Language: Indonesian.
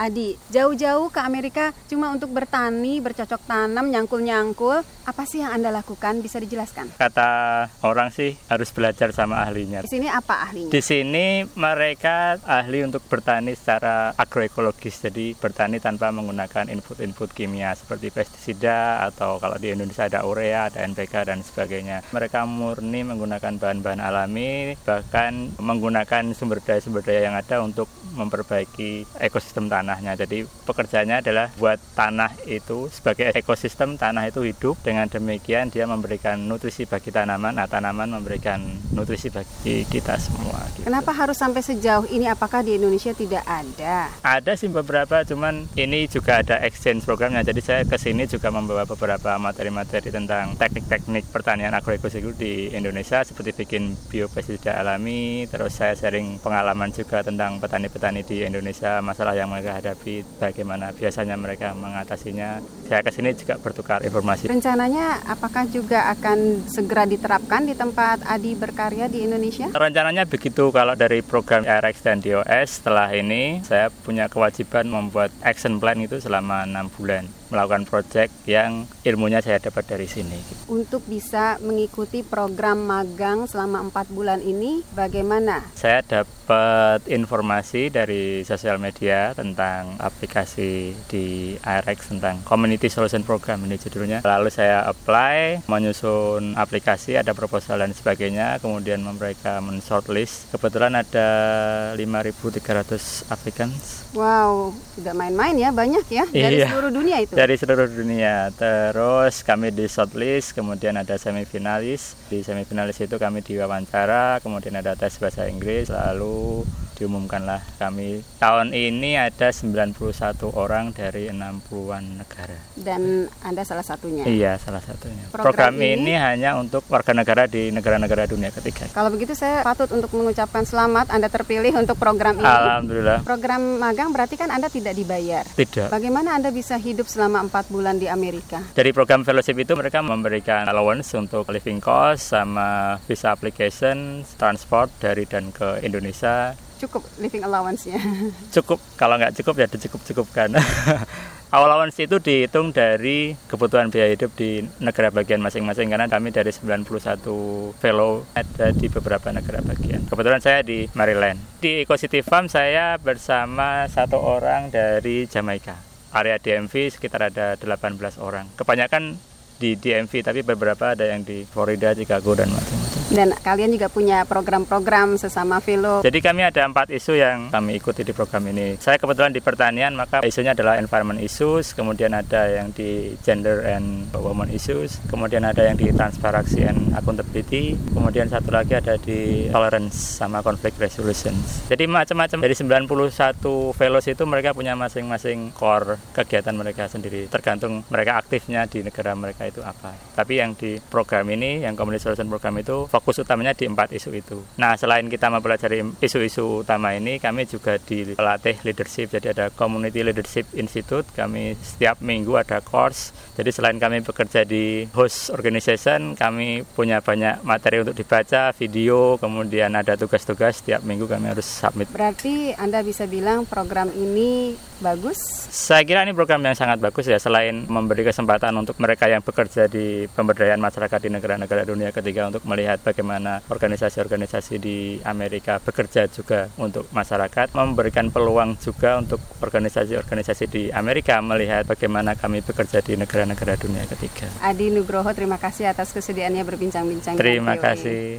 Adi, jauh-jauh ke Amerika cuma untuk bertani, bercocok tanam, nyangkul-nyangkul. Apa sih yang Anda lakukan? Bisa dijelaskan? Kata orang sih harus belajar sama ahlinya. Di sini apa ahlinya? Di sini mereka ahli untuk bertani secara agroekologis, jadi bertani tanpa menggunakan input-input kimia seperti pestisida atau kalau di Indonesia ada urea, ada NPK dan sebagainya. Mereka murni menggunakan bahan-bahan alami, bahkan menggunakan sumber daya-sumber daya yang ada untuk memperbaiki ekosistem tanahnya. Jadi pekerjaannya adalah buat tanah itu sebagai ekosistem tanah itu hidup. Dengan demikian dia memberikan nutrisi bagi tanaman, nah tanaman memberikan nutrisi bagi kita semua. Gitu. Kenapa harus sampai sejauh ini? Apakah di Indonesia tidak ada? Ada sih beberapa, cuman ini juga ada exchange programnya. Jadi saya ke sini juga membawa beberapa materi-materi tentang teknik-teknik pertanian agroekologi di Indonesia seperti bikin biopestisida alami, terus saya sharing pengalaman juga tentang petani-petani di Indonesia, masalah yang mereka hadapi, bagaimana biasanya mereka mengatasinya. Saya ke sini juga bertukar informasi. Rencananya apakah juga akan segera diterapkan di tempat Adi berkarya di Indonesia? Rencananya begitu kalau dari program RX dan DOS setelah ini saya punya kewajiban membuat action plan itu selama enam bulan melakukan proyek yang ilmunya saya dapat dari sini. Untuk bisa mengikuti program magang selama empat bulan ini, bagaimana? Saya dapat informasi dari sosial media tentang aplikasi di IRX tentang Community Solution Program ini judulnya. Lalu saya apply, menyusun aplikasi, ada proposal dan sebagainya, kemudian mereka men-shortlist. Kebetulan ada 5.300 applicants. Wow, tidak main-main ya, banyak ya dari iya. seluruh dunia itu dari seluruh dunia. Terus kami di shortlist, kemudian ada semifinalis. Di semifinalis itu kami diwawancara, kemudian ada tes bahasa Inggris, lalu diumumkanlah kami tahun ini ada 91 orang dari 60-an negara. Dan Anda salah satunya? Iya, salah satunya. Program, Program ini, ini hanya untuk warga negara di negara-negara dunia ketiga. Kalau begitu saya patut untuk mengucapkan selamat Anda terpilih untuk program ini. Alhamdulillah. Program magang berarti kan Anda tidak dibayar? Tidak. Bagaimana Anda bisa hidup selama empat bulan di Amerika? Dari program fellowship itu mereka memberikan allowance untuk living cost sama visa application, transport dari dan ke Indonesia cukup living allowance-nya? Cukup, kalau nggak cukup ya dicukup-cukupkan. allowance itu dihitung dari kebutuhan biaya hidup di negara bagian masing-masing karena kami dari 91 fellow ada di beberapa negara bagian. Kebetulan saya di Maryland. Di Ecocity Farm saya bersama satu orang dari Jamaika. Area DMV sekitar ada 18 orang. Kebanyakan di DMV tapi beberapa ada yang di Florida, Chicago dan macam-macam. Dan kalian juga punya program-program sesama Velo. Jadi kami ada empat isu yang kami ikuti di program ini. Saya kebetulan di pertanian, maka isunya adalah environment issues, kemudian ada yang di gender and women issues, kemudian ada yang di transparency and accountability, kemudian satu lagi ada di tolerance sama conflict resolution. Jadi macam-macam dari 91 fellows itu mereka punya masing-masing core kegiatan mereka sendiri, tergantung mereka aktifnya di negara mereka itu apa. Tapi yang di program ini, yang community solution program itu fokus utamanya di empat isu itu. Nah, selain kita mempelajari isu-isu utama ini, kami juga dilatih leadership. Jadi ada Community Leadership Institute. Kami setiap minggu ada course. Jadi selain kami bekerja di host organization, kami punya banyak materi untuk dibaca, video, kemudian ada tugas-tugas setiap minggu kami harus submit. Berarti Anda bisa bilang program ini bagus? Saya kira ini program yang sangat bagus ya. Selain memberi kesempatan untuk mereka yang bekerja di pemberdayaan masyarakat di negara-negara dunia ketiga untuk melihat bagaimana organisasi-organisasi di Amerika bekerja juga untuk masyarakat, memberikan peluang juga untuk organisasi-organisasi di Amerika melihat bagaimana kami bekerja di negara-negara dunia ketiga. Adi Nugroho, terima kasih atas kesediaannya berbincang-bincang. Terima kasih.